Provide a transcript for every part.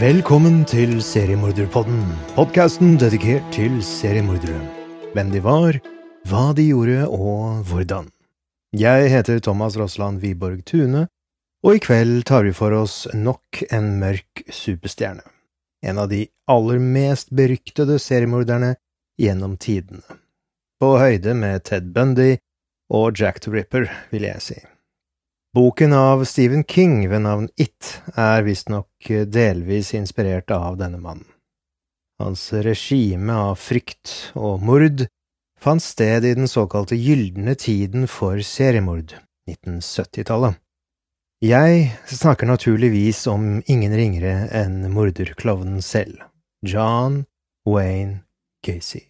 Velkommen til Seriemorderpodden, podkasten dedikert til seriemordere. Hvem de var, hva de gjorde og hvordan. Jeg heter Thomas Rossland Wiborg Tune, og i kveld tar vi for oss nok en mørk superstjerne. En av de aller mest beryktede seriemorderne gjennom tidene. På høyde med Ted Bundy og Jack the Ripper, vil jeg si. Boken av Stephen King ved navn It er visstnok delvis inspirert av denne mannen. Hans regime av frykt og mord fant sted i den såkalte gylne tiden for seriemord, 1970-tallet. Jeg snakker naturligvis om ingen ringere enn morderklovnen selv, John Wayne Casey.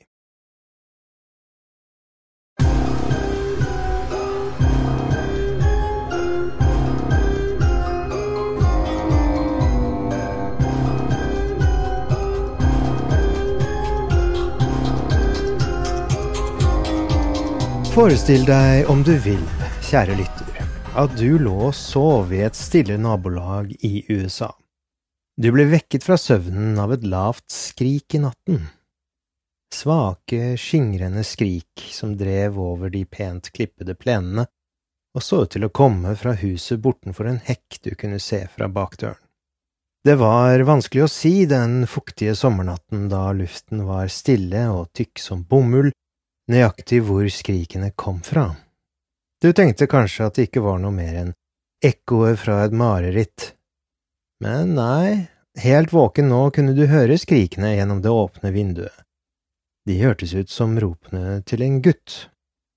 Forestill deg om du vil, kjære lytter, at du lå og sov i et stille nabolag i USA. Du ble vekket fra søvnen av et lavt skrik i natten. Svake, skingrende skrik som drev over de pent klippede plenene og så ut til å komme fra huset bortenfor en hekk du kunne se fra bakdøren. Det var vanskelig å si den fuktige sommernatten da luften var stille og tykk som bomull, nøyaktig hvor skrikene kom fra. Du tenkte kanskje at det ikke var noe mer enn ekkoet fra et mareritt. Men nei, helt våken nå kunne du høre skrikene gjennom det åpne vinduet. De hørtes ut som ropene til en gutt,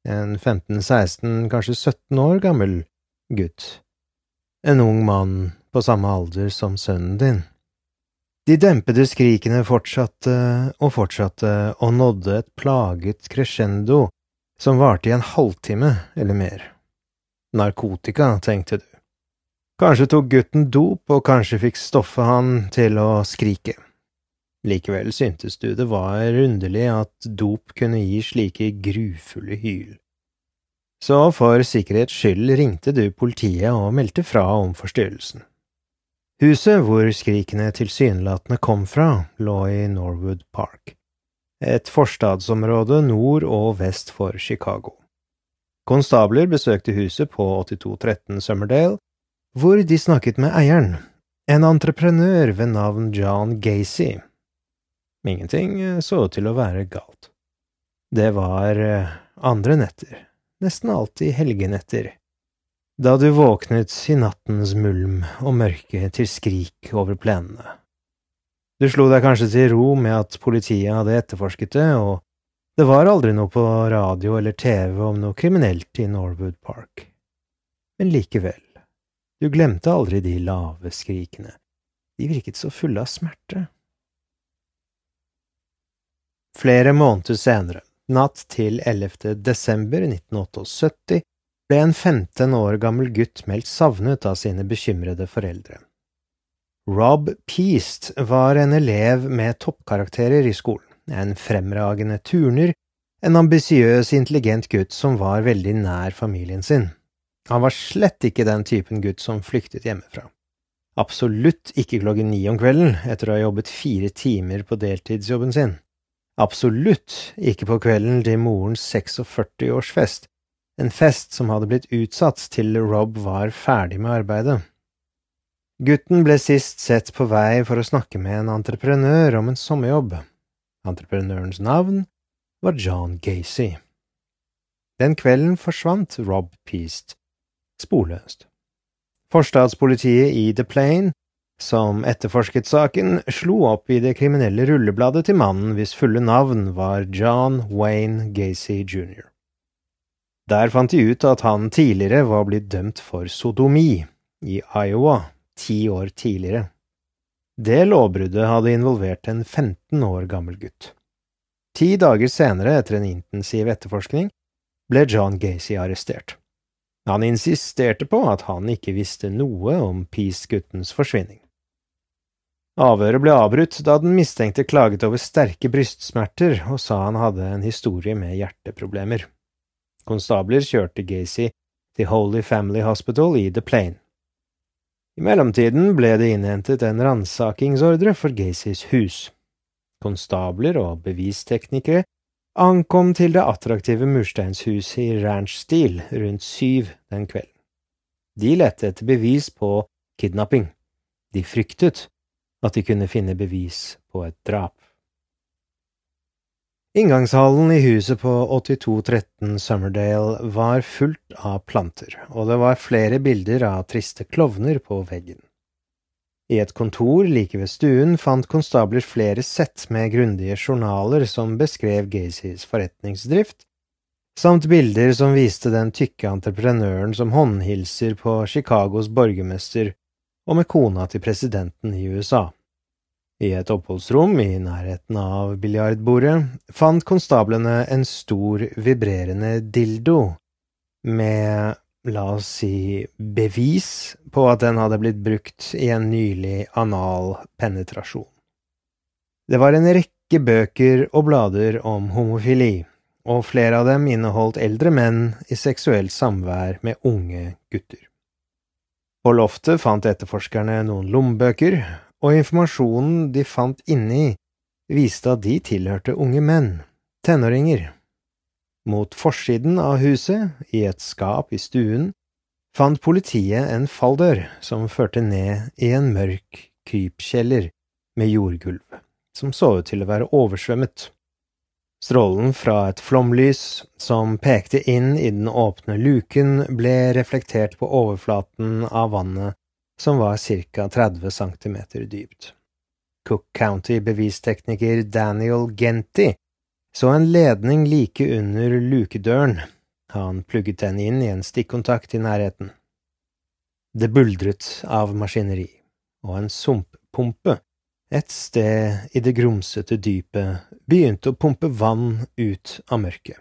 en 15–16, kanskje 17 år gammel gutt, en ung mann på samme alder som sønnen din. De dempede skrikene fortsatte og fortsatte og nådde et plaget crescendo som varte i en halvtime eller mer. Narkotika, tenkte du. Kanskje tok gutten dop, og kanskje fikk stoffet han til å skrike. Likevel syntes du det var underlig at dop kunne gi slike grufulle hyl. Så for sikkerhets skyld ringte du politiet og meldte fra om forstyrrelsen. Huset hvor skrikene tilsynelatende kom fra, lå i Norwood Park, et forstadsområde nord og vest for Chicago. Konstabler besøkte huset på 8213 Summerdale, hvor de snakket med eieren, en entreprenør ved navn John Gacy. Ingenting så ut til å være galt. Det var eh, andre netter, nesten alltid helgenetter, da du våknet i nattens mulm og mørke til skrik over plenene. Du slo deg kanskje til ro med at politiet hadde etterforsket det, og det var aldri noe på radio eller TV om noe kriminelt i Norwood Park. Men likevel, du glemte aldri de lave skrikene, de virket så fulle av smerte. Flere måneder senere, natt til 11. desember 1978, ble en 15 år gammel gutt meldt savnet av sine bekymrede foreldre. Rob Peast var en elev med toppkarakterer i skolen, en fremragende turner, En ambisiøs, intelligent gutt som var veldig nær familien sin. Han var slett ikke den typen gutt som flyktet hjemmefra. Absolutt ikke klokken ni om kvelden etter å ha jobbet fire timer på deltidsjobben sin. Absolutt ikke på kvelden til morens 46-årsfest, en fest som hadde blitt utsatt til Rob var ferdig med arbeidet. Gutten ble sist sett på vei for å snakke med en entreprenør om en sommerjobb. Entreprenørens navn var John Gacy. Den kvelden forsvant Rob Peast, sporløst. Forstadspolitiet i The Plain, som etterforsket saken, slo opp i det kriminelle rullebladet til mannen hvis fulle navn var John Wayne Gacy jr. Der fant de ut at han tidligere var blitt dømt for sodomi i Iowa ti år tidligere. Det lovbruddet hadde involvert en 15 år gammel gutt. Ti dager senere, etter en intensiv etterforskning, ble John Gacy arrestert. Han insisterte på at han ikke visste noe om Peace-guttens forsvinning. Avhøret ble avbrutt da den mistenkte klaget over sterke brystsmerter og sa han hadde en historie med hjerteproblemer. Konstabler kjørte Gacy til Holy Family Hospital i The Plain. I mellomtiden ble det innhentet en ransakingsordre for Gacys hus. Konstabler og bevisteknikere ankom til det attraktive mursteinshuset i ranch-stil rundt syv den kvelden. De lette etter bevis på kidnapping. De fryktet at de kunne finne bevis på et drap. Inngangshallen i huset på 8213 Summerdale var fullt av planter, og det var flere bilder av triste klovner på veggen. I et kontor like ved stuen fant konstabler flere sett med grundige journaler som beskrev Gacys forretningsdrift, samt bilder som viste den tykke entreprenøren som håndhilser på Chicagos borgermester og med kona til presidenten i USA. I et oppholdsrom i nærheten av biljardbordet fant konstablene en stor, vibrerende dildo med la oss si, bevis på at den hadde blitt brukt i en nylig anal penetrasjon. Det var en rekke bøker og blader om homofili, og flere av dem inneholdt eldre menn i seksuelt samvær med unge gutter. På loftet fant etterforskerne noen lommebøker, og informasjonen de fant inni, viste at de tilhørte unge menn, tenåringer. Mot forsiden av huset, i et skap i stuen, fant politiet en falldør som førte ned i en mørk krypkjeller med jordgulv, som så ut til å være oversvømmet. Strålen fra et flomlys som pekte inn i den åpne luken, ble reflektert på overflaten av vannet, som var ca 30 cm dypt. Cook County-bevistekniker Daniel Genty så en ledning like under lukedøren. Han plugget den inn i en stikkontakt i nærheten. Det buldret av maskineri, og en sumppumpe et sted i det grumsete dypet begynte å pumpe vann ut av mørket.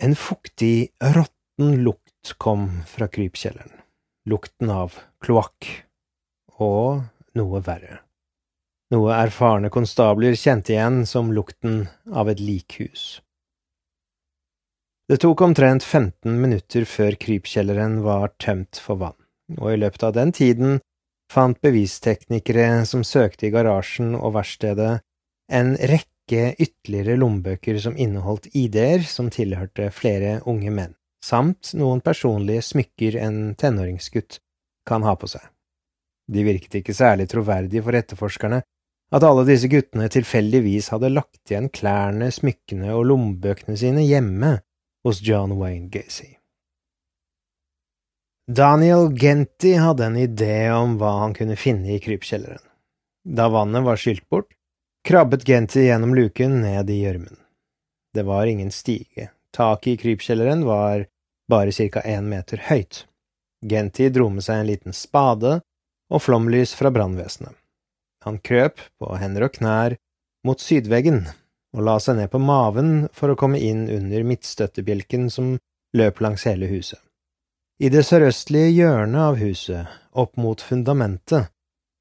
En fuktig, råtten lukt kom fra krypkjelleren, lukten av kloakk, og noe verre noe erfarne konstabler kjente igjen som lukten av et likhus. Det tok omtrent 15 minutter før krypkjelleren var tømt for vann, og i løpet av den tiden fant bevisteknikere som søkte i garasjen og verkstedet, en rekke ytterligere lommebøker som inneholdt ID-er som tilhørte flere unge menn, samt noen personlige smykker en tenåringsgutt kan ha på seg. De virket ikke særlig troverdige for etterforskerne, at alle disse guttene tilfeldigvis hadde lagt igjen klærne, smykkene og lommebøkene sine hjemme hos John Wayne Gacy. Daniel Genty hadde en idé om hva han kunne finne i krypkjelleren. Da vannet var skylt bort, krabbet Genty gjennom luken ned i gjørmen. Det var ingen stige, taket i krypkjelleren var bare ca én meter høyt. Genty dro med seg en liten spade og flomlys fra brannvesenet. Han krøp på hender og knær mot sydveggen og la seg ned på maven for å komme inn under midtstøttebjelken som løp langs hele huset. I det sørøstlige hjørnet av huset, opp mot fundamentet,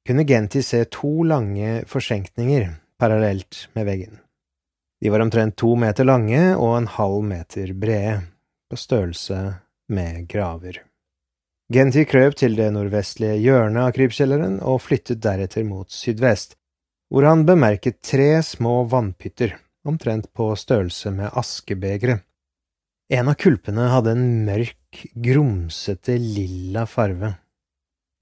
kunne Genti se to lange forsenkninger parallelt med veggen. De var omtrent to meter lange og en halv meter brede, på størrelse med graver. Genti krøp til det nordvestlige hjørnet av krypkjelleren og flyttet deretter mot sydvest, hvor han bemerket tre små vannpytter, omtrent på størrelse med askebegre. En av kulpene hadde en mørk, grumsete lilla farve.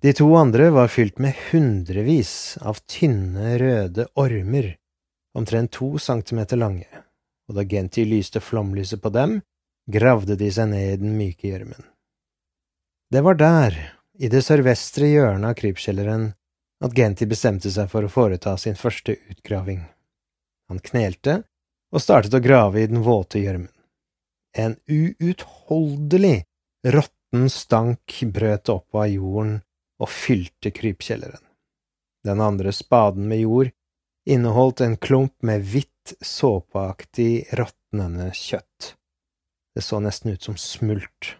De to andre var fylt med hundrevis av tynne, røde ormer, omtrent to centimeter lange, og da Genti lyste flomlyset på dem, gravde de seg ned i den myke gjørmen. Det var der, i det sørvestre hjørnet av krypkjelleren, at Genti bestemte seg for å foreta sin første utgraving. Han knelte og startet å grave i den våte gjørmen. En uutholdelig, råtten stank brøt opp av jorden og fylte krypkjelleren. Den andre spaden med jord inneholdt en klump med hvitt, såpeaktig, råtnende kjøtt. Det så nesten ut som smult.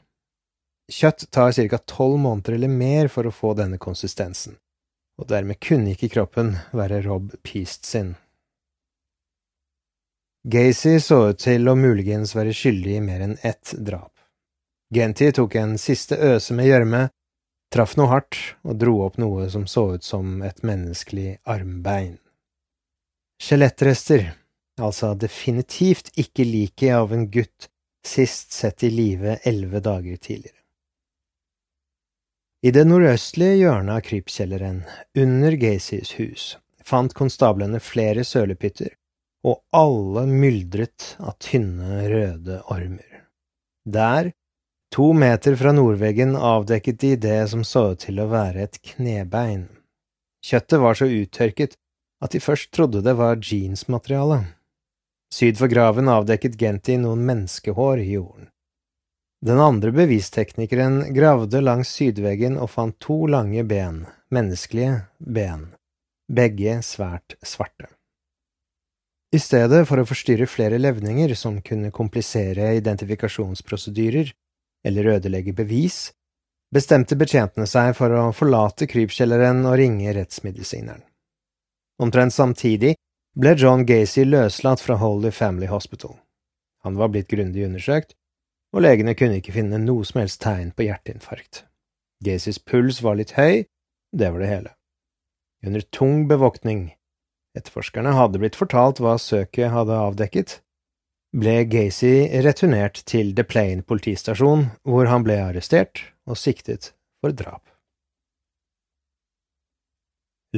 Kjøtt tar ca. tolv måneder eller mer for å få denne konsistensen, og dermed kunne ikke kroppen være Rob Peast sin. Gacy så ut til å muligens være skyldig i mer enn ett drap. Genty tok en siste øse med gjørme traff noe hardt og dro opp noe som så ut som et menneskelig armbein. Skjelettrester, altså definitivt ikke liket av en gutt sist sett i live elleve dager tidligere. I det nordøstlige hjørnet av krypkjelleren, under Gacys hus, fant konstablene flere sølepytter, og alle myldret av tynne, røde ormer. Der To meter fra nordveggen avdekket de det som så ut til å være et knebein. Kjøttet var så uttørket at de først trodde det var jeansmateriale. Syd for graven avdekket Genti noen menneskehår i jorden. Den andre bevisteknikeren gravde langs sydveggen og fant to lange ben, menneskelige ben, begge svært svarte. I stedet for å forstyrre flere levninger som kunne komplisere identifikasjonsprosedyrer, eller ødelegge bevis, bestemte betjentene seg for å forlate krypkjelleren og ringe rettsmedisineren. Omtrent samtidig ble John Gacy løslatt fra Holy Family Hospital. Han var blitt grundig undersøkt, og legene kunne ikke finne noe som helst tegn på hjerteinfarkt. Gacys puls var litt høy, det var det hele. Under tung bevoktning. Etterforskerne hadde blitt fortalt hva søket hadde avdekket, ble Gacy returnert til The Plain politistasjon, hvor han ble arrestert og siktet for drap.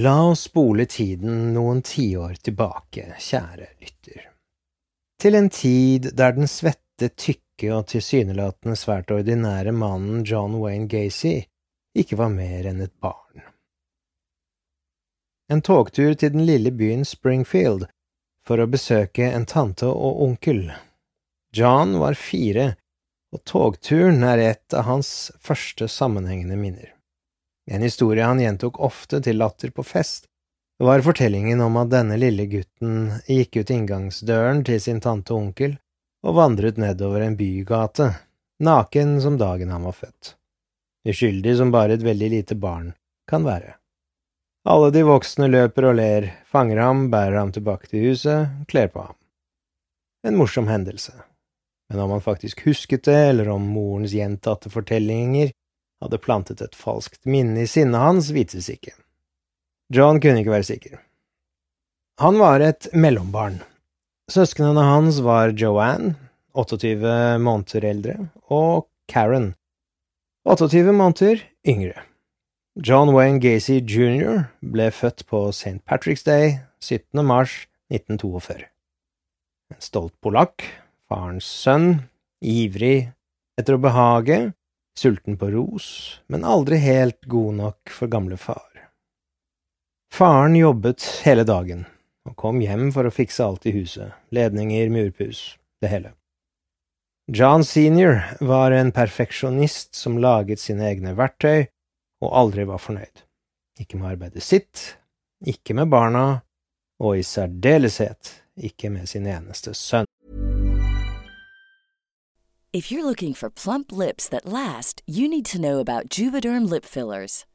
La oss spole tiden noen tiår tilbake, kjære lytter, til en tid der den svette, tykke og tilsynelatende svært ordinære mannen John Wayne Gacy ikke var mer enn et barn. En togtur til den lille byen Springfield for å besøke en tante og onkel. John var fire, og togturen er et av hans første sammenhengende minner. En historie han gjentok ofte til latter på fest, var fortellingen om at denne lille gutten gikk ut inngangsdøren til sin tante og onkel og vandret nedover en bygate, naken som dagen han var født, uskyldig som bare et veldig lite barn kan være. Alle de voksne løper og ler, fanger ham, bærer ham tilbake til huset, kler på ham. En morsom hendelse. Men om han faktisk husket det, eller om morens gjentatte fortellinger hadde plantet et falskt minne i sinnet hans, vites ikke. John kunne ikke være sikker. Han var et mellombarn. Søsknene hans var Joanne, 28 måneder eldre, og Karen, 28 måneder yngre. John Wayne Gacy jr. ble født på St. Patrick's Day 17. mars 1942. En stolt polakk, farens sønn, ivrig etter å behage, sulten på ros, men aldri helt god nok for gamle far. Faren jobbet hele dagen, og kom hjem for å fikse alt i huset, ledninger, murpus, det hele. John senior var en perfeksjonist som laget sine egne verktøy og aldri var fornøyd. Ikke med arbeidet sitt, ikke med barna, og i særdeleshet ikke med sin eneste sønn. If you're looking for plump lips that last, you need to know about Juvederm lip fillers.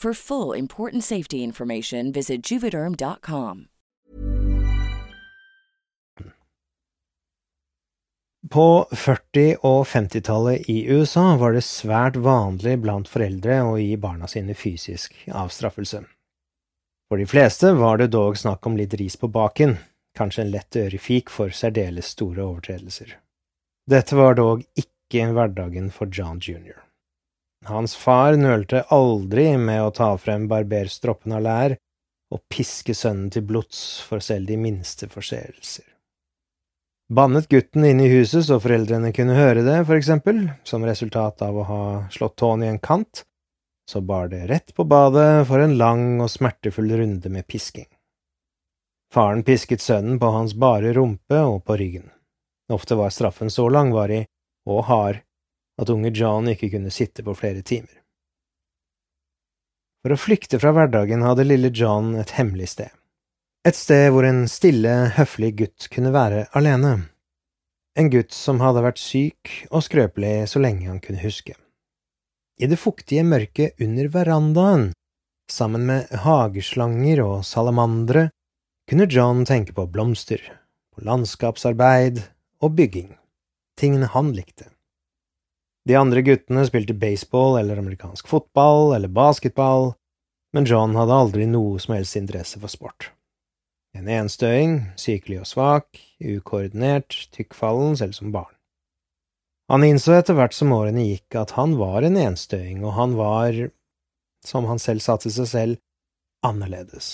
For full important safety information, visit juvederm.com. På 40- og 50-tallet i USA var det svært vanlig blant foreldre å gi barna sine fysisk avstraffelse. For de fleste var det dog snakk om litt ris på baken, kanskje en lett ørefik for særdeles store overtredelser. Dette var dog ikke hverdagen for John jr. Hans far nølte aldri med å ta frem barberstroppen av lær og piske sønnen til blods for selv de minste forseelser. Bannet gutten inn i huset så foreldrene kunne høre det, for eksempel, som resultat av å ha slått tåen i en kant, så bar det rett på badet for en lang og smertefull runde med pisking. Faren pisket sønnen på hans bare rumpe og på ryggen. Ofte var straffen så langvarig og hard at unge John ikke kunne sitte på flere timer. For å flykte fra hverdagen hadde lille John et hemmelig sted. Et sted hvor en stille, høflig gutt kunne være alene. En gutt som hadde vært syk og skrøpelig så lenge han kunne huske. I det fuktige mørket under verandaen, sammen med hageslanger og salamandere, kunne John tenke på blomster, på landskapsarbeid og bygging, tingene han likte. De andre guttene spilte baseball eller amerikansk fotball eller basketball, men John hadde aldri noe som helst interesse for sport. En enstøing, sykelig og svak, ukoordinert, tykkfallen selv som barn. Han innså etter hvert som årene gikk at han var en enstøing, og han var, som han selv sa til seg selv, annerledes.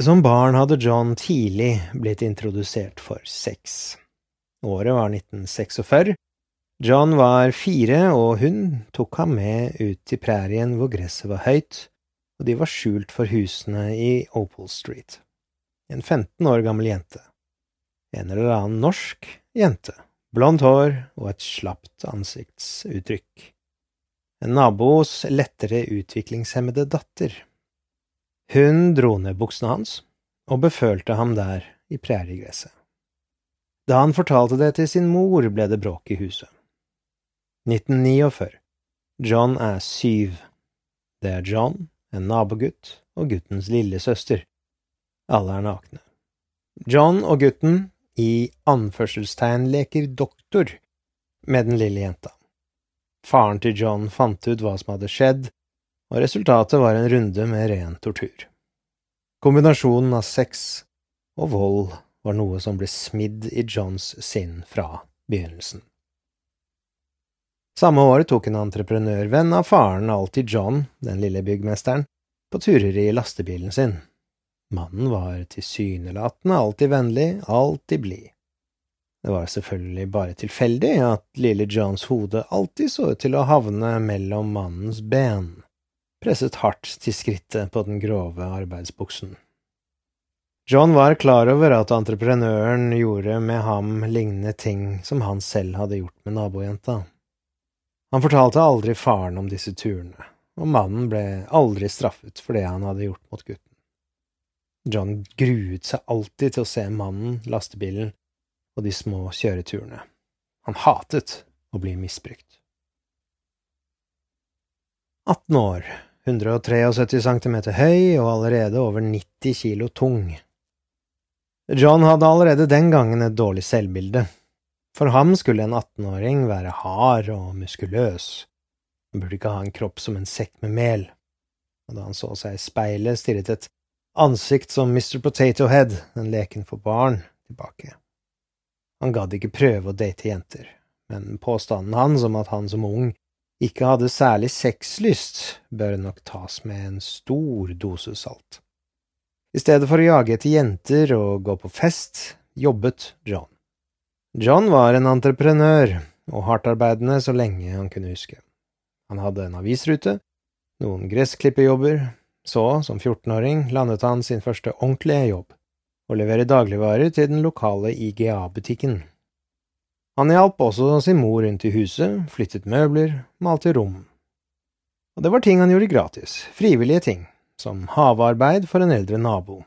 Som barn hadde John tidlig blitt introdusert for sex. Året var 1946. John var fire, og hun tok ham med ut til prærien hvor gresset var høyt, og de var skjult for husene i Opal Street. En 15 år gammel jente. En eller annen norsk jente. Blondt hår og et slapt ansiktsuttrykk. En nabos lettere utviklingshemmede datter. Hun dro ned buksene hans og befølte ham der i præriegresset. Da han fortalte det til sin mor, ble det bråk i huset. 1949. John er syv. Det er John, en nabogutt og guttens lille søster. Alle er nakne. John og gutten, i anførselstegn, leker doktor med den lille jenta. Faren til John fant ut hva som hadde skjedd, og resultatet var en runde med ren tortur. Kombinasjonen av sex og vold var noe som ble smidd i Johns sinn fra begynnelsen. Samme år tok en entreprenørvenn av faren alltid John, den lille byggmesteren, på turer i lastebilen sin. Mannen var tilsynelatende alltid vennlig, alltid blid. Det var selvfølgelig bare tilfeldig at lille Johns hode alltid så ut til å havne mellom mannens ben, presset hardt til skrittet på den grove arbeidsbuksen. John var klar over at entreprenøren gjorde med ham lignende ting som han selv hadde gjort med nabojenta. Han fortalte aldri faren om disse turene, og mannen ble aldri straffet for det han hadde gjort mot gutten. John gruet seg alltid til å se mannen, lastebilen og de små kjøreturene. Han hatet å bli misbrukt. 18 år, 173 centimeter høy og allerede over 90 kilo tung. John hadde allerede den gangen et dårlig selvbilde. For ham skulle en 18-åring være hard og muskuløs, han burde ikke ha en kropp som en sekk med mel. og da han så seg i speilet, stirret et ansikt som Mr. Potato Head, en leken for barn, tilbake. Han gadd ikke prøve å date jenter, men påstanden hans om at han som ung ikke hadde særlig sexlyst, bør nok tas med en stor dose salt. I stedet for å jage etter jenter og gå på fest, jobbet John. John var en entreprenør og hardtarbeidende så lenge han kunne huske. Han hadde en avisrute, noen gressklipperjobber, så, som 14-åring, landet han sin første ordentlige jobb, å levere dagligvarer til den lokale IGA-butikken. Han hjalp også sin mor rundt i huset, flyttet møbler, malte rom. Og det var ting han gjorde gratis, frivillige ting, som havearbeid for en eldre nabo.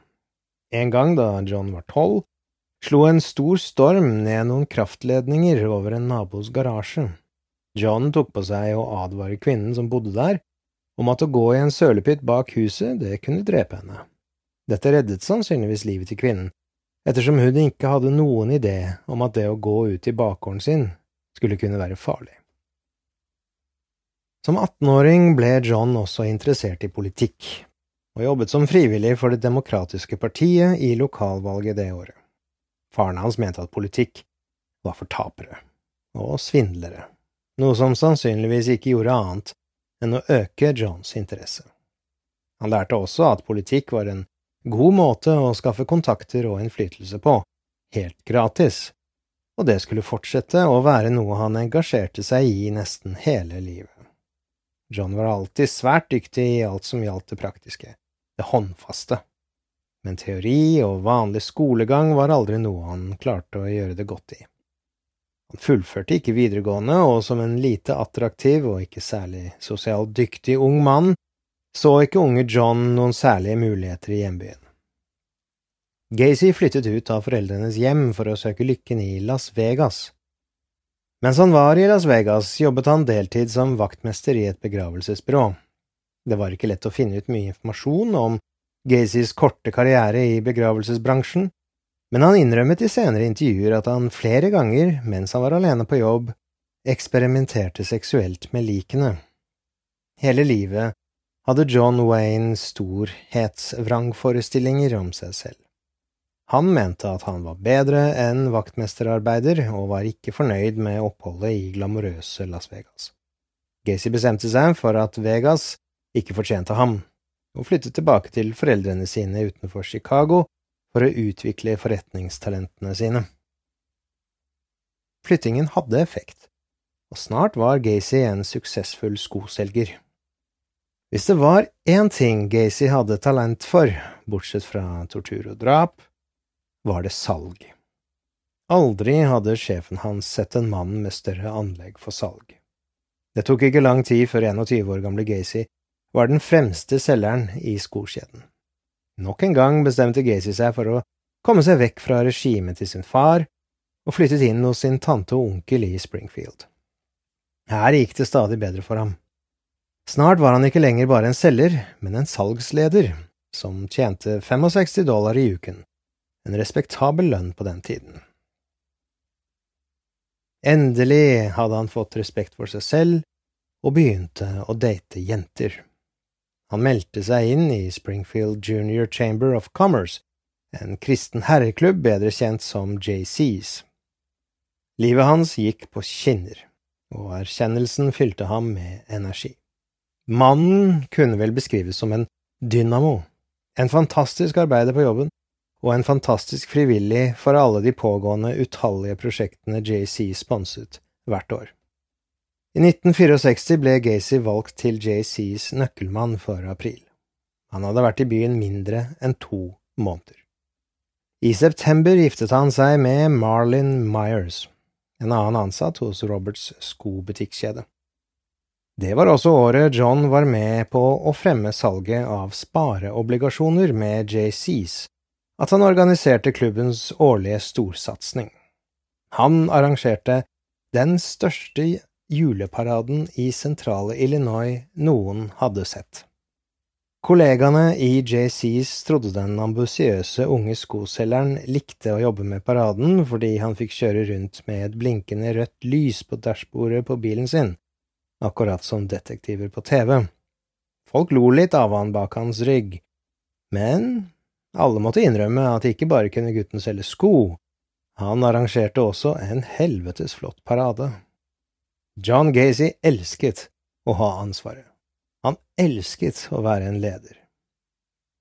En gang da John var tolv, slo en stor storm ned noen kraftledninger over en nabos garasje. John tok på seg å advare kvinnen som bodde der, om at å gå i en sølepytt bak huset, det kunne drepe henne. Dette reddet sannsynligvis livet til kvinnen, ettersom hun ikke hadde noen idé om at det å gå ut i bakgården sin skulle kunne være farlig. Som 18-åring ble John også interessert i politikk, og jobbet som frivillig for Det demokratiske partiet i lokalvalget det året. Faren hans mente at politikk var for tapere og svindlere, noe som sannsynligvis ikke gjorde annet enn å øke Johns interesse. Han lærte også at politikk var en god måte å skaffe kontakter og innflytelse på, helt gratis, og det skulle fortsette å være noe han engasjerte seg i nesten hele livet. John var alltid svært dyktig i alt som gjaldt det praktiske, det håndfaste men teori og vanlig skolegang var aldri noe han klarte å gjøre det godt i. Han fullførte ikke videregående, og som en lite attraktiv og ikke særlig sosialt dyktig ung mann, så ikke unge John noen særlige muligheter i hjembyen. Gacy flyttet ut av foreldrenes hjem for å søke lykken i Las Vegas. Mens han var i Las Vegas, jobbet han deltid som vaktmester i et begravelsesbyrå. Det var ikke lett å finne ut mye informasjon om Gazys korte karriere i begravelsesbransjen, men han innrømmet i senere intervjuer at han flere ganger, mens han var alene på jobb, eksperimenterte seksuelt med likene. Hele livet hadde John Wayne storhetsvrangforestillinger om seg selv. Han mente at han var bedre enn vaktmesterarbeider, og var ikke fornøyd med oppholdet i glamorøse Las Vegas. Gacy bestemte seg for at Vegas ikke fortjente ham og flyttet tilbake til foreldrene sine utenfor Chicago for å utvikle forretningstalentene sine. Flyttingen hadde effekt, og snart var Gacy en suksessfull skoselger. Hvis det var én ting Gacy hadde talent for, bortsett fra tortur og drap, var det salg. Aldri hadde sjefen hans sett en mann med større anlegg for salg. Det tok ikke lang tid før 21 år gamle Gacy var den fremste selgeren i skokjeden. Nok en gang bestemte Gacy seg for å komme seg vekk fra regimet til sin far, og flyttet inn hos sin tante og onkel i Springfield. Her gikk det stadig bedre for ham. Snart var han ikke lenger bare en selger, men en salgsleder, som tjente 65 dollar i uken, en respektabel lønn på den tiden. Endelig hadde han fått respekt for seg selv og begynte å date jenter. Han meldte seg inn i Springfield Junior Chamber of Commerce, en kristen herreklubb bedre kjent som JCs. Livet hans gikk på skinner, og erkjennelsen fylte ham med energi. Mannen kunne vel beskrives som en dynamo, en fantastisk arbeider på jobben, og en fantastisk frivillig for alle de pågående utallige prosjektene JC sponset hvert år. I 1964 ble Gacy valgt til JCs nøkkelmann for april. Han hadde vært i byen mindre enn to måneder. I september giftet han seg med Marlin Myers, en annen ansatt hos Roberts skobutikkjede. Det var også året John var med på å fremme salget av spareobligasjoner med JCs, at han organiserte klubbens årlige storsatsing. Han arrangerte den største juleparaden i sentrale Illinois noen hadde sett. Kollegaene i JCs trodde den ambisiøse unge skoselgeren likte å jobbe med paraden fordi han fikk kjøre rundt med et blinkende rødt lys på dashbordet på bilen sin, akkurat som detektiver på TV. Folk lo litt av han bak hans rygg, men alle måtte innrømme at ikke bare kunne gutten selge sko, han arrangerte også en helvetes flott parade. John Gacy elsket å ha ansvaret. Han elsket å være en leder.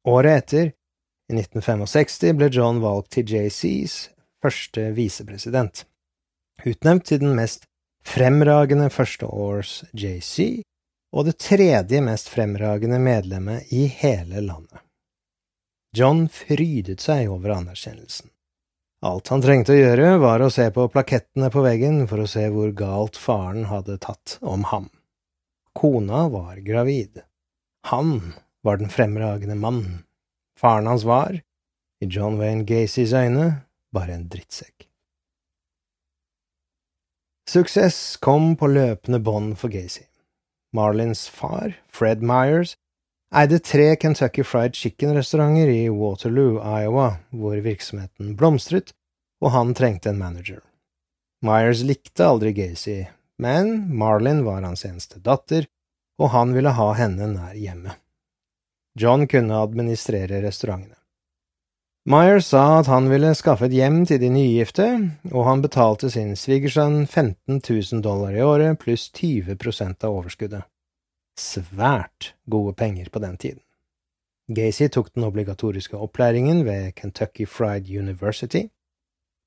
Året etter, i 1965, ble John valgt til JCs første visepresident, utnevnt til den mest fremragende førsteårs JC og det tredje mest fremragende medlemmet i hele landet. John frydet seg over anerkjennelsen. Alt han trengte å gjøre, var å se på plakettene på veggen for å se hvor galt faren hadde tatt om ham. Kona var gravid. Han var den fremragende mannen. Faren hans var, i John Wayne Gacys øyne, bare en drittsekk. Suksess kom på løpende bånd for Gacy. Marlins far, Fred Myers, eide tre Kentucky Fried Chicken-restauranter i Waterloo, Iowa, hvor virksomheten blomstret, og han trengte en manager. Myers likte aldri Gacy, men Marlin var hans eneste datter, og han ville ha henne nær hjemmet. John kunne administrere restaurantene. Myers sa at han ville skaffe et hjem til de nygifte, og han betalte sin svigersønn 15 000 dollar i året pluss 20 prosent av overskuddet. Svært gode penger på den tiden. Gacy tok den obligatoriske opplæringen ved Kentucky Fried University,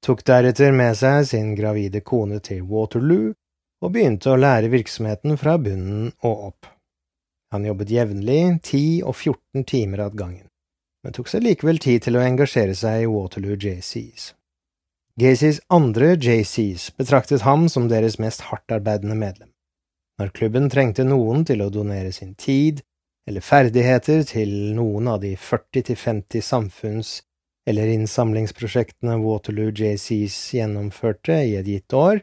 tok deretter med seg sin gravide kone til Waterloo og begynte å lære virksomheten fra bunnen og opp. Han jobbet jevnlig, 10 og 14 timer av gangen men tok seg likevel tid til å engasjere seg i Waterloo JCs. Gacys andre JCs betraktet ham som deres mest hardtarbeidende medlem. Når klubben trengte noen til å donere sin tid eller ferdigheter til noen av de 40–50 samfunns- eller innsamlingsprosjektene Waterloo JCs gjennomførte i et gitt år,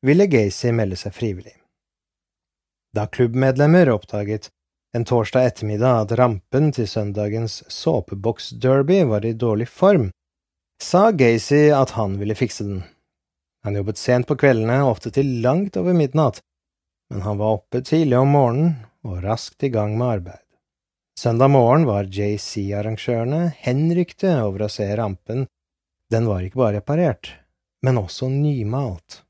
ville Gacy melde seg frivillig. Da klubbmedlemmer oppdaget en torsdag ettermiddag at rampen til søndagens såpeboksderby var i dårlig form, sa Gacy at han ville fikse den. Han jobbet sent på kveldene, ofte til langt over midnatt, men han var oppe tidlig om morgenen og raskt i gang med arbeid. Søndag morgen var JC-arrangørene henrykte over å se rampen, den var ikke bare reparert, men også nymalt.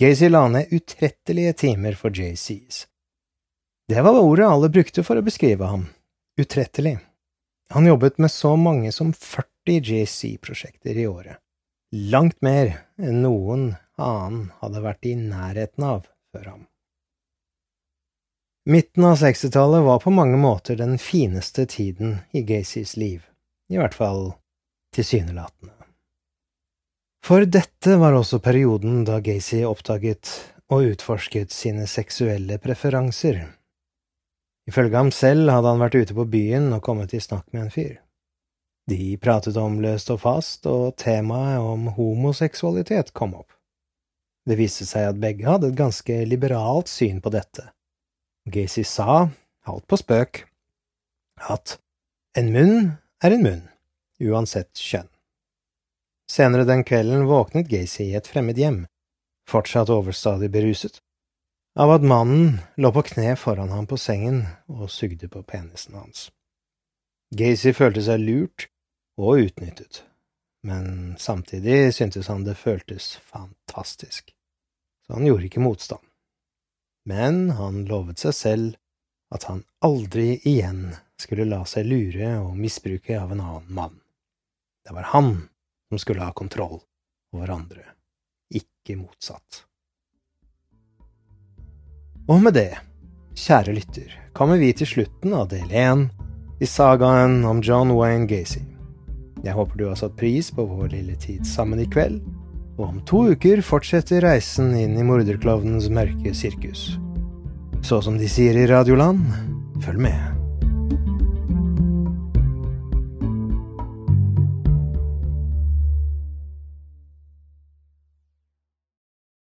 Gacy la ned utrettelige timer for JCs. Det var ordet alle brukte for å beskrive ham – utrettelig. Han jobbet med så mange som 40 JC-prosjekter i året, langt mer enn noen annen hadde vært i nærheten av før ham. Midten av 60-tallet var på mange måter den fineste tiden i Gacys liv, i hvert fall tilsynelatende. For dette var også perioden da Gacy oppdaget og utforsket sine seksuelle preferanser. Ifølge ham selv hadde han vært ute på byen og kommet i snakk med en fyr. De pratet om løst og fast, og temaet om homoseksualitet kom opp. Det viste seg at begge hadde et ganske liberalt syn på dette. Gacy sa, halvt på spøk, at en munn er en munn, uansett kjønn. Senere den kvelden våknet Gacy i et fremmed hjem, fortsatt overstadig beruset, av at mannen lå på kne foran ham på sengen og sugde på penisen hans. Gacy følte seg lurt og utnyttet, men samtidig syntes han det føltes fantastisk, så han gjorde ikke motstand. Men han lovet seg selv at han aldri igjen skulle la seg lure og misbruke av en annen mann. Det var han som skulle ha kontroll over andre, ikke motsatt. Og med det, kjære lytter, kommer vi til slutten av del én i sagaen om John Wayne Gacy. Jeg håper du har satt pris på vår lille tid sammen i kveld, og om to uker fortsetter reisen inn i morderklovnens mørke sirkus. Så som de sier i Radioland, følg med.